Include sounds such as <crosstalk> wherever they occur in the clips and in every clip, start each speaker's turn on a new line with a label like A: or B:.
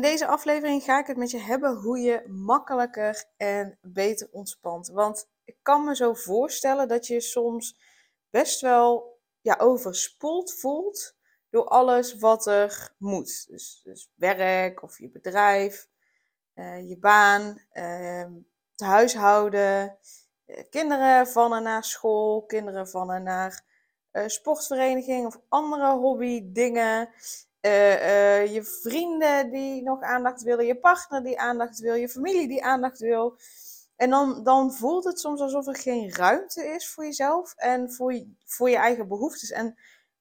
A: In deze aflevering ga ik het met je hebben hoe je makkelijker en beter ontspant. Want ik kan me zo voorstellen dat je soms best wel ja, overspoeld voelt door alles wat er moet. Dus, dus werk of je bedrijf, uh, je baan, het huishouden, uh, kinderen van en naar school, kinderen van en naar eh, sportvereniging of andere hobby dingen. Uh, uh, je vrienden die nog aandacht willen, je partner die aandacht wil, je familie die aandacht wil. En dan, dan voelt het soms alsof er geen ruimte is voor jezelf en voor je, voor je eigen behoeftes. En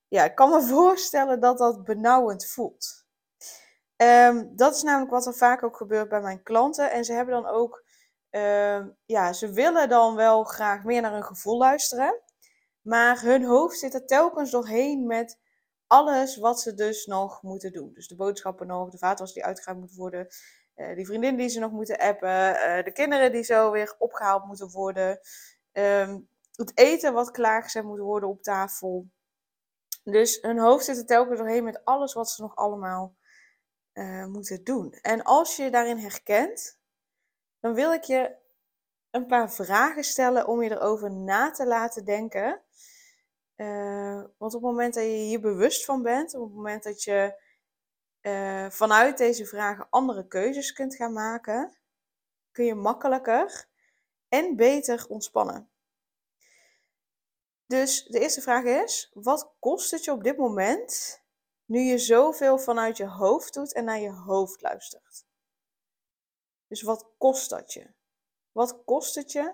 A: ja, ik kan me <laughs> voorstellen dat dat benauwend voelt. Um, dat is namelijk wat er vaak ook gebeurt bij mijn klanten. En ze hebben dan ook, uh, ja, ze willen dan wel graag meer naar hun gevoel luisteren. Maar hun hoofd zit er telkens doorheen met alles wat ze dus nog moeten doen. Dus de boodschappen nog, de vaatwas die uitgegaan moet worden, uh, die vriendin die ze nog moeten appen, uh, de kinderen die zo weer opgehaald moeten worden, um, het eten wat klaargezet moet worden op tafel. Dus hun hoofd zit er telkens doorheen met alles wat ze nog allemaal uh, moeten doen. En als je je daarin herkent, dan wil ik je een paar vragen stellen om je erover na te laten denken. Uh, want op het moment dat je hier bewust van bent, op het moment dat je uh, vanuit deze vragen andere keuzes kunt gaan maken, kun je makkelijker en beter ontspannen. Dus de eerste vraag is: wat kost het je op dit moment nu je zoveel vanuit je hoofd doet en naar je hoofd luistert? Dus wat kost dat je? Wat kost het je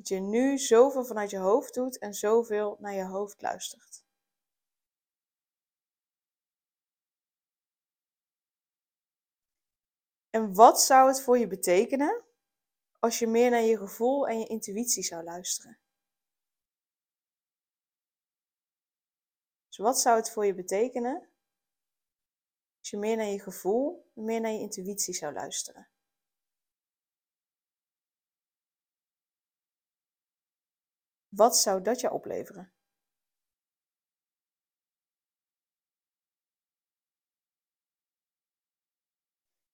A: dat je nu zoveel vanuit je hoofd doet en zoveel naar je hoofd luistert? En wat zou het voor je betekenen als je meer naar je gevoel en je intuïtie zou luisteren? Dus wat zou het voor je betekenen als je meer naar je gevoel en meer naar je intuïtie zou luisteren? Wat zou dat je opleveren?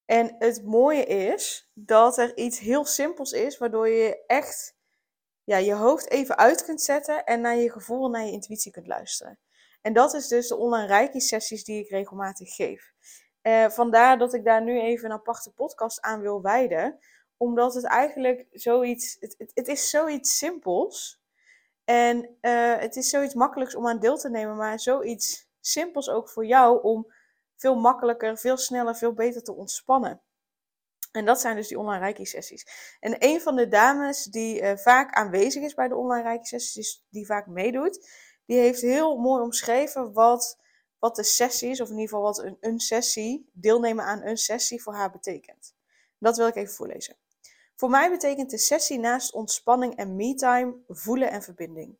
A: En het mooie is dat er iets heel simpels is, waardoor je echt ja, je hoofd even uit kunt zetten en naar je gevoel en naar je intuïtie kunt luisteren. En dat is dus de online reiki-sessies die ik regelmatig geef. Uh, vandaar dat ik daar nu even een aparte podcast aan wil wijden. Omdat het eigenlijk zoiets, het, het, het is zoiets simpels. En uh, het is zoiets makkelijks om aan deel te nemen, maar zoiets simpels ook voor jou om veel makkelijker, veel sneller, veel beter te ontspannen. En dat zijn dus die online reiki-sessies. En een van de dames die uh, vaak aanwezig is bij de online reiki-sessies, die vaak meedoet, die heeft heel mooi omschreven wat, wat de sessie is, of in ieder geval wat een, een sessie, deelnemen aan een sessie voor haar betekent. Dat wil ik even voorlezen. Voor mij betekent de sessie naast ontspanning en me-time voelen en verbinding.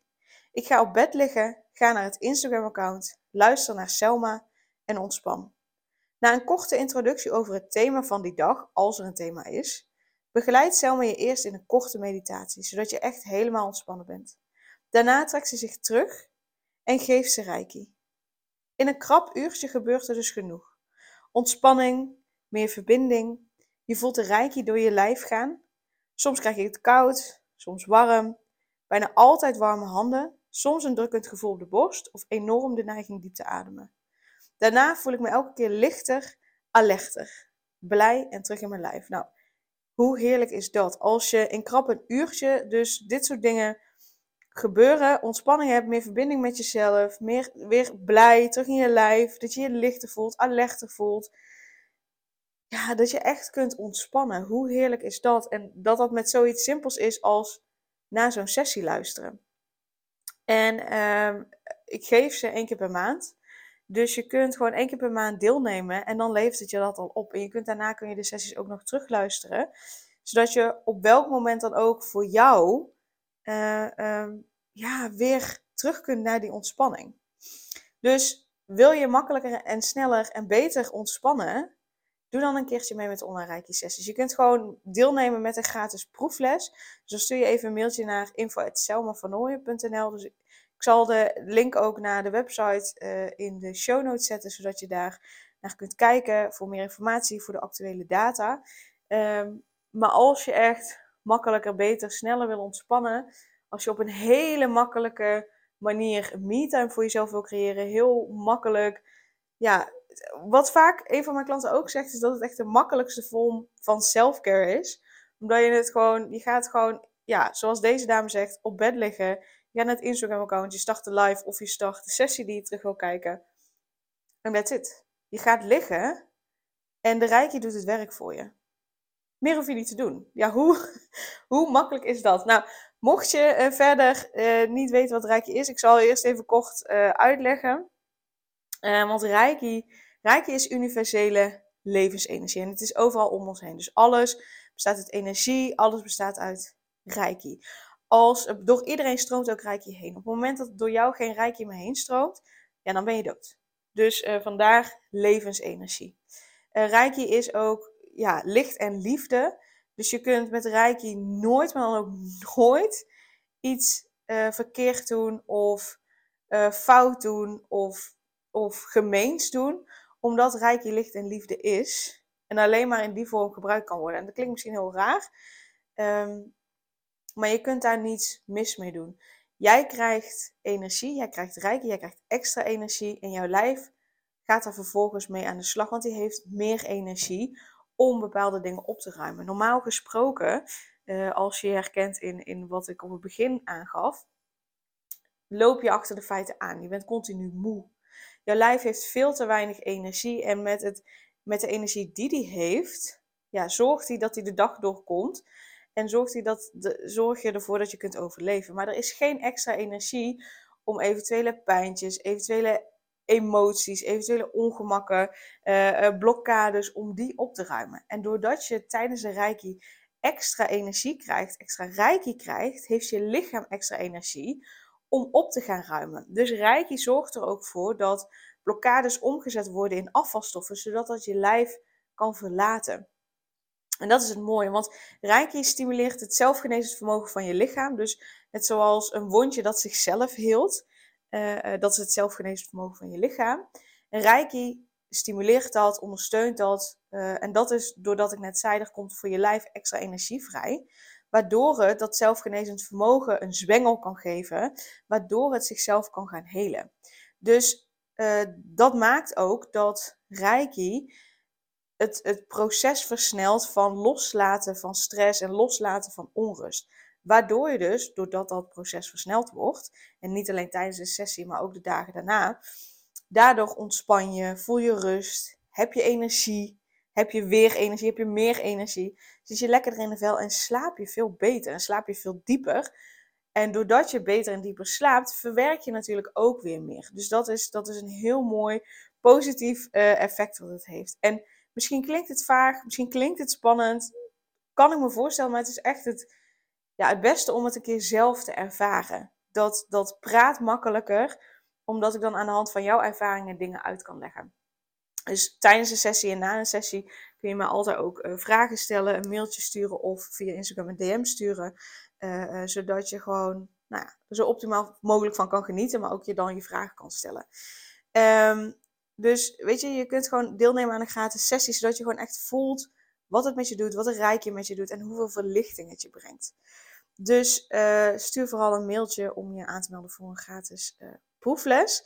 A: Ik ga op bed liggen, ga naar het Instagram-account, luister naar Selma en ontspan. Na een korte introductie over het thema van die dag, als er een thema is, begeleidt Selma je eerst in een korte meditatie, zodat je echt helemaal ontspannen bent. Daarna trekt ze zich terug en geeft ze reiki. In een krap uurtje gebeurt er dus genoeg. Ontspanning, meer verbinding. Je voelt de reiki door je lijf gaan. Soms krijg je het koud, soms warm. Bijna altijd warme handen. Soms een drukkend gevoel op de borst of enorm de neiging diep te ademen. Daarna voel ik me elke keer lichter, alerter, blij en terug in mijn lijf. Nou, hoe heerlijk is dat? Als je in krap een uurtje dus dit soort dingen gebeuren, ontspanning hebt, meer verbinding met jezelf, meer weer blij, terug in je lijf, dat je je lichter voelt, alerter voelt. Ja, dat je echt kunt ontspannen. Hoe heerlijk is dat? En dat dat met zoiets simpels is als naar zo'n sessie luisteren. En uh, ik geef ze één keer per maand. Dus je kunt gewoon één keer per maand deelnemen en dan levert het je dat al op. En je kunt daarna kun je de sessies ook nog terugluisteren. Zodat je op welk moment dan ook voor jou uh, um, ja, weer terug kunt naar die ontspanning. Dus wil je makkelijker en sneller en beter ontspannen, doe dan een keertje mee met online Reiki sessies. Je kunt gewoon deelnemen met een gratis proefles. Dus dan stuur je even een mailtje naar info.selmavanooien.nl. Dus ik zal de link ook naar de website uh, in de show notes zetten, zodat je daar naar kunt kijken voor meer informatie, voor de actuele data. Um, maar als je echt makkelijker, beter, sneller wil ontspannen, als je op een hele makkelijke manier me-time voor jezelf wil creëren, heel makkelijk, ja, wat vaak een van mijn klanten ook zegt, is dat het echt de makkelijkste vorm van self-care is. Omdat je het gewoon, je gaat gewoon, ja, zoals deze dame zegt, op bed liggen. Je gaat naar het Instagram-account, je start de live of je start de sessie die je terug wil kijken. En that's it. Je gaat liggen en de rijkje doet het werk voor je. Meer hoef je niet te doen. Ja, hoe, <laughs> hoe makkelijk is dat? Nou, mocht je uh, verder uh, niet weten wat Reiki is, ik zal eerst even kort uh, uitleggen. want Reiki, Reiki is universele levensenergie en het is overal om ons heen. Dus alles bestaat uit energie, alles bestaat uit Reiki. Als, door iedereen stroomt ook Reiki heen. Op het moment dat door jou geen Reiki meer heen stroomt, ja, dan ben je dood. Dus vandaar levensenergie. Reiki is ook ja, licht en liefde. Dus je kunt met Reiki nooit, maar dan ook <laughs> nooit iets uh, verkeerd doen of uh, fout doen of, of gemeens doen. Omdat Reiki licht en liefde is. En alleen maar in die vorm gebruikt kan worden. En dat klinkt misschien heel raar. Um, maar je kunt daar niets mis mee doen. Jij krijgt energie, jij krijgt Reiki, jij krijgt extra energie. En jouw lijf gaat daar vervolgens mee aan de slag. Want die heeft meer energie om bepaalde dingen op te ruimen. Normaal gesproken, uh, als je herkent in, in wat ik op het begin aangaf, loop je achter de feiten aan. Je bent continu moe. Jouw lijf heeft veel te weinig energie en met, het, met de energie die die heeft, ja, zorgt hij dat hij de dag doorkomt. En zorgt, hij dat de, zorg je ervoor dat je kunt overleven. Maar er is geen extra energie om eventuele pijntjes, eventuele emoties, eventuele ongemakken, uh, blokkades, om die op te ruimen. En doordat je tijdens de reiki extra energie krijgt, extra reiki krijgt, heeft je lichaam extra energie om op te gaan ruimen. Dus reiki zorgt er ook voor dat blokkades omgezet worden in afvalstoffen, zodat dat je lijf kan verlaten. En dat is het mooie, want Reiki stimuleert het zelfgenezend vermogen van je lichaam. Dus net zoals een wondje dat zichzelf heelt, uh, dat is het zelfgenezend vermogen van je lichaam. En Reiki stimuleert dat, ondersteunt dat. Uh, en dat is doordat ik net zei, er komt voor je lijf extra energie vrij. Waardoor het dat zelfgenezend vermogen een zwengel kan geven. Waardoor het zichzelf kan gaan helen. Dus uh, dat maakt ook dat Reiki het, het proces versnelt van loslaten van stress en loslaten van onrust. Waardoor je dus, doordat dat proces versneld wordt, en niet alleen tijdens de sessie, maar ook de dagen daarna, daardoor ontspan je, voel je rust, heb je energie, heb je weer energie, heb je meer energie. Zit je lekkerder in de vel en slaap je veel beter en slaap je veel dieper. En doordat je beter en dieper slaapt, verwerk je natuurlijk ook weer meer. Dus dat is, dat is een heel mooi positief uh, effect wat het heeft. En misschien klinkt het vaag, misschien klinkt het spannend. Kan ik me voorstellen, maar het is echt het, ja, het beste om het een keer zelf te ervaren. Dat, dat praat makkelijker, omdat ik dan aan de hand van jouw ervaringen dingen uit kan leggen. Dus tijdens de sessie en na een sessie kun je me altijd ook uh, vragen stellen, een mailtje sturen of via Instagram een DM sturen. Uh, uh, zodat je gewoon nou ja, zo optimaal mogelijk van kan genieten, maar ook je dan je vragen kan stellen. Um, dus weet je, je kunt gewoon deelnemen aan een gratis sessie, zodat je gewoon echt voelt wat het met je doet, wat een rijkje met je doet en hoeveel verlichting het je brengt. Dus stuur vooral een mailtje om je aan te melden voor een gratis proefles.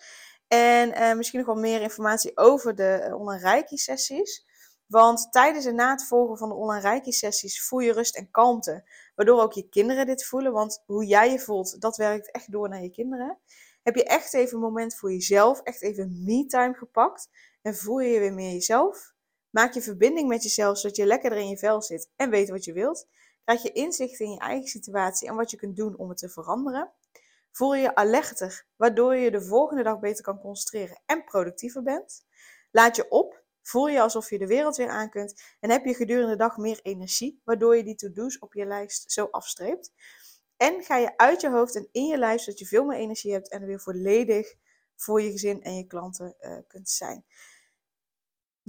A: En uh, misschien nog wel meer informatie over de online Reiki-sessies. Want tijdens en na het volgen van de online Reiki-sessies voel je rust en kalmte. Waardoor ook je kinderen dit voelen. Want hoe jij je voelt, dat werkt echt door naar je kinderen. Heb je echt even een moment voor jezelf, echt even me-time gepakt. En voel je je weer meer jezelf. Maak je verbinding met jezelf, zodat je lekkerder in je vel zit en weet wat je wilt krijg je inzicht in je eigen situatie en wat je kunt doen om het te veranderen. Voel je je alerter, waardoor je de volgende dag beter kan concentreren en productiever bent. Laat je op, voel je alsof je de wereld weer aan kunt en heb je gedurende de dag meer energie, waardoor je die to-do's op je lijst zo afstreept. En ga je uit je hoofd en in je lijst, zodat je veel meer energie hebt en weer volledig voor je gezin en je klanten uh, kunt zijn.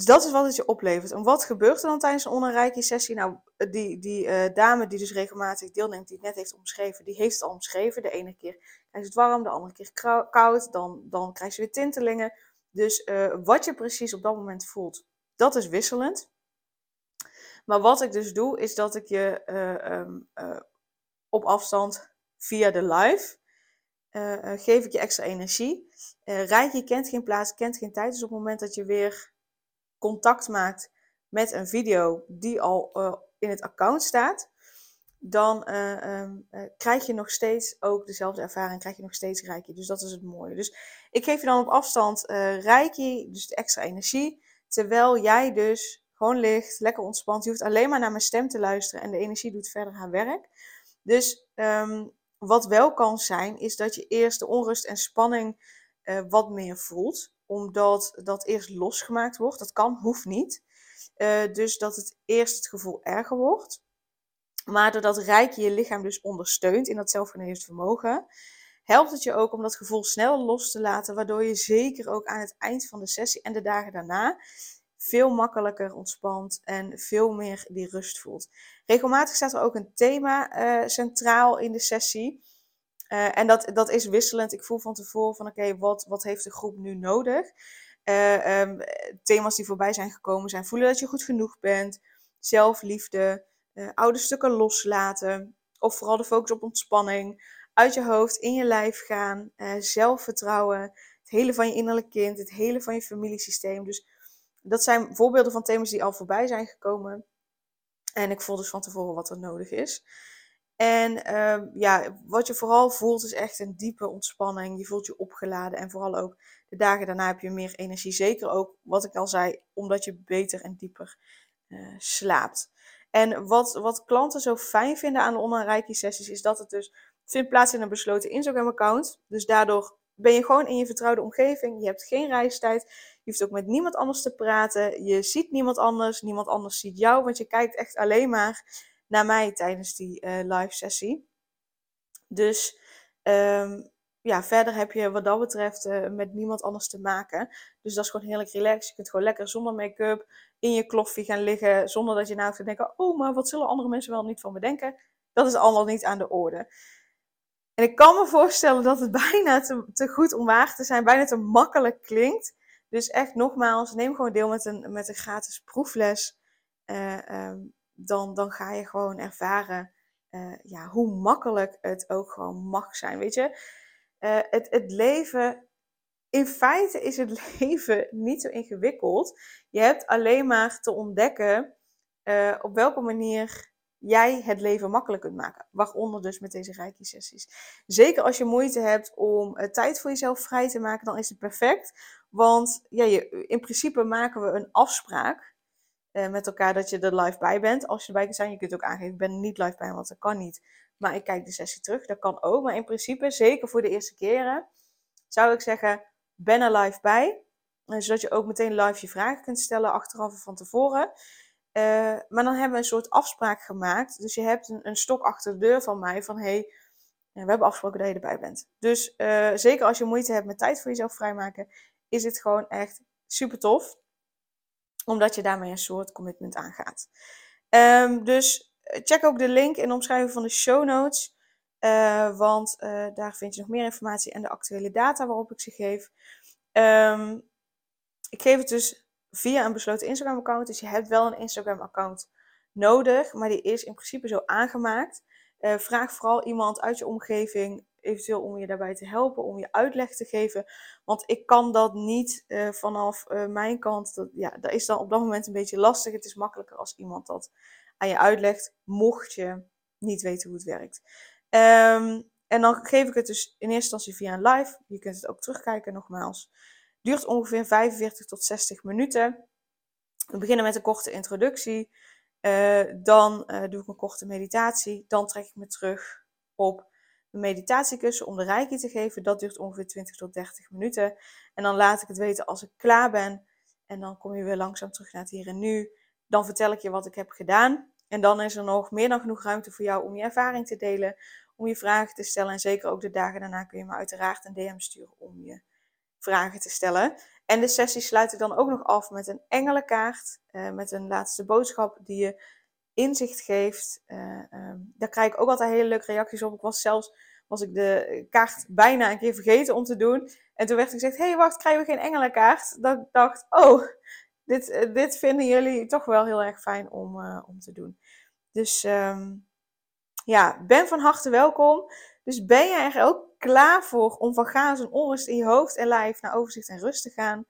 A: Dus dat is wat het je oplevert. En wat gebeurt er dan tijdens een onreiki sessie? Nou, die, die uh, dame die dus regelmatig deelneemt, die het net heeft omschreven, die heeft het al omschreven. De ene keer krijgt het warm, de andere keer koud, dan, dan krijg je weer tintelingen. Dus uh, wat je precies op dat moment voelt, dat is wisselend. Maar wat ik dus doe, is dat ik je uh, um, op afstand via de live geef ik je extra energie. Reiki kent geen plaats, kent geen tijd. Dus op het moment dat je weer contact maakt met een video die al uh, in het account staat, dan uh, um, uh, krijg je nog steeds ook dezelfde ervaring, krijg je nog steeds Reiki. Dus dat is het mooie. Dus ik geef je dan op afstand Reiki, dus de extra energie, terwijl jij dus gewoon ligt, lekker ontspant. Je hoeft alleen maar naar mijn stem te luisteren en de energie doet verder haar werk. Dus um, wat wel kan zijn, is dat je eerst de onrust en spanning wat meer voelt omdat dat eerst losgemaakt wordt. Dat kan, hoeft niet. Uh, dus dat het eerst het gevoel erger wordt. Maar doordat Rijk je lichaam dus ondersteunt in dat zelfgeneesd vermogen, helpt het je ook om dat gevoel sneller los te laten, waardoor je zeker ook aan het eind van de sessie en de dagen daarna veel makkelijker ontspant en veel meer die rust voelt. Regelmatig staat er ook een thema uh, centraal in de sessie. Uh, en dat, dat is wisselend. Ik voel van tevoren van oké, wat, wat heeft de groep nu nodig? Uh, um, thema's die voorbij zijn gekomen zijn voelen dat je goed genoeg bent, zelfliefde, uh, oude stukken loslaten, of vooral de focus op ontspanning, uit je hoofd, in je lijf gaan, zelfvertrouwen, het hele van je innerlijk kind, het hele van je familiesysteem. Dus dat zijn voorbeelden van thema's die al voorbij zijn gekomen. En ik voel dus van tevoren wat er nodig is. En uh, ja, wat je vooral voelt is echt een diepe ontspanning. Je voelt je opgeladen en vooral ook de dagen daarna heb je meer energie. Zeker ook, wat ik al zei, omdat je beter en dieper uh, slaapt. En wat, wat klanten zo fijn vinden aan de online reiki sessies is dat het dus vindt plaats in een besloten Instagram account. Dus daardoor ben je gewoon in je vertrouwde omgeving. Je hebt geen reistijd. Je hoeft ook met niemand anders te praten. Je ziet niemand anders. Niemand anders ziet jou. Want je kijkt echt alleen maar naar mij tijdens die uh, live sessie. Dus um, ja, verder heb je wat dat betreft uh, met niemand anders te maken. Dus dat is gewoon heerlijk relaxed. Je kunt gewoon lekker zonder make-up in je kloffie gaan liggen. Zonder dat je nou te denken, oh, maar wat zullen andere mensen wel niet van me denken? Dat is allemaal niet aan de orde. En ik kan me voorstellen dat het <laughs> bijna te, te goed om waar te zijn, bijna te makkelijk klinkt. Dus echt nogmaals, neem gewoon deel met een, met een gratis proefles. Uh, dan, dan ga je gewoon ervaren uh, ja, hoe makkelijk het ook gewoon mag zijn. Weet je, uh, het, het leven, in feite is het <laughs> leven niet zo ingewikkeld. Je hebt alleen maar te ontdekken uh, op welke manier jij het leven makkelijk kunt maken. Waaronder dus met deze reiki sessies. Zeker als je moeite hebt om tijd voor jezelf vrij te maken, dan is het perfect. Want ja, je, in principe maken we een afspraak uh, met elkaar dat je er live bij bent. Als je erbij kunt zijn, je kunt ook aangeven, ik ben er niet live bij, want dat kan niet. Maar ik kijk de sessie terug, dat kan ook. Maar in principe, zeker voor de eerste keren, zou ik zeggen, ben er live bij. Uh, zodat je ook meteen live je vragen kunt stellen, achteraf of van tevoren. Uh, maar dan hebben we een soort afspraak gemaakt. Dus je hebt een, een stok achter de deur van mij van, hey, we hebben afgesproken dat je erbij bent. Dus zeker als je moeite hebt met tijd voor jezelf vrijmaken, is het gewoon echt super tof omdat je daarmee een soort commitment aangaat. Um, dus eh, check ook de link in de omschrijving van de show notes. Uh, want uh, daar vind je nog meer informatie en de actuele data waarop ik ze geef. Um, ik geef het dus via een besloten Instagram-account. Dus je hebt wel een Instagram-account nodig, maar die is in principe zo aangemaakt. Vraag vooral iemand uit je omgeving eventueel om je daarbij te helpen, om je uitleg te geven. Want ik kan dat niet uh, vanaf uh, mijn kant. Dat, ja, dat is dan op dat moment een beetje lastig. Het is makkelijker als iemand dat aan je uitlegt, mocht je niet weten hoe het werkt. Um, en dan geef ik het dus in eerste instantie via een live. Je kunt het ook terugkijken nogmaals. Duurt ongeveer 45 tot 60 minuten. We beginnen met een korte introductie. Uh, dan doe ik een korte meditatie. Dan trek ik me terug op een meditatiekussen om de reiki te geven. Dat duurt ongeveer 20 tot 30 minuten. En dan laat ik het weten als ik klaar ben. En dan kom je weer langzaam terug naar het hier en nu. Dan vertel ik je wat ik heb gedaan. En dan is er nog meer dan genoeg ruimte voor jou om je ervaring te delen, om je vragen te stellen. En zeker ook de dagen daarna kun je me uiteraard een DM sturen om je vragen te stellen. En de sessie sluit ik dan ook nog af met een engelenkaart, uh, met een laatste boodschap die je inzicht geeft. Uh, um, daar krijg ik ook altijd hele leuke reacties op. Ik was zelfs, was ik de kaart bijna een keer vergeten om te doen. En toen werd er gezegd, hé hey, wacht, krijgen we geen engelenkaart? Dat ik dacht, oh, dit, uh, dit vinden jullie toch wel heel erg fijn om, om te doen. Dus um, ja, ben van harte welkom. Dus ben je er ook klaar voor om van chaos en onrust in je hoofd en lijf naar overzicht en rust te gaan?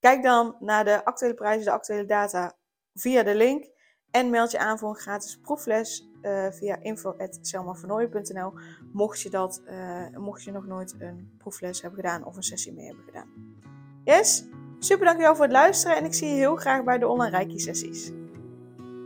A: Kijk dan naar de actuele prijzen, de actuele data via de link. En meld je aan voor een gratis proefles uh, via info.selmavernooien.nl mocht je, dat, uh, mocht je nog nooit een proefles hebben gedaan of een sessie mee hebben gedaan. Yes? Super dankjewel voor het luisteren en ik zie je heel graag bij de online Reiki sessies.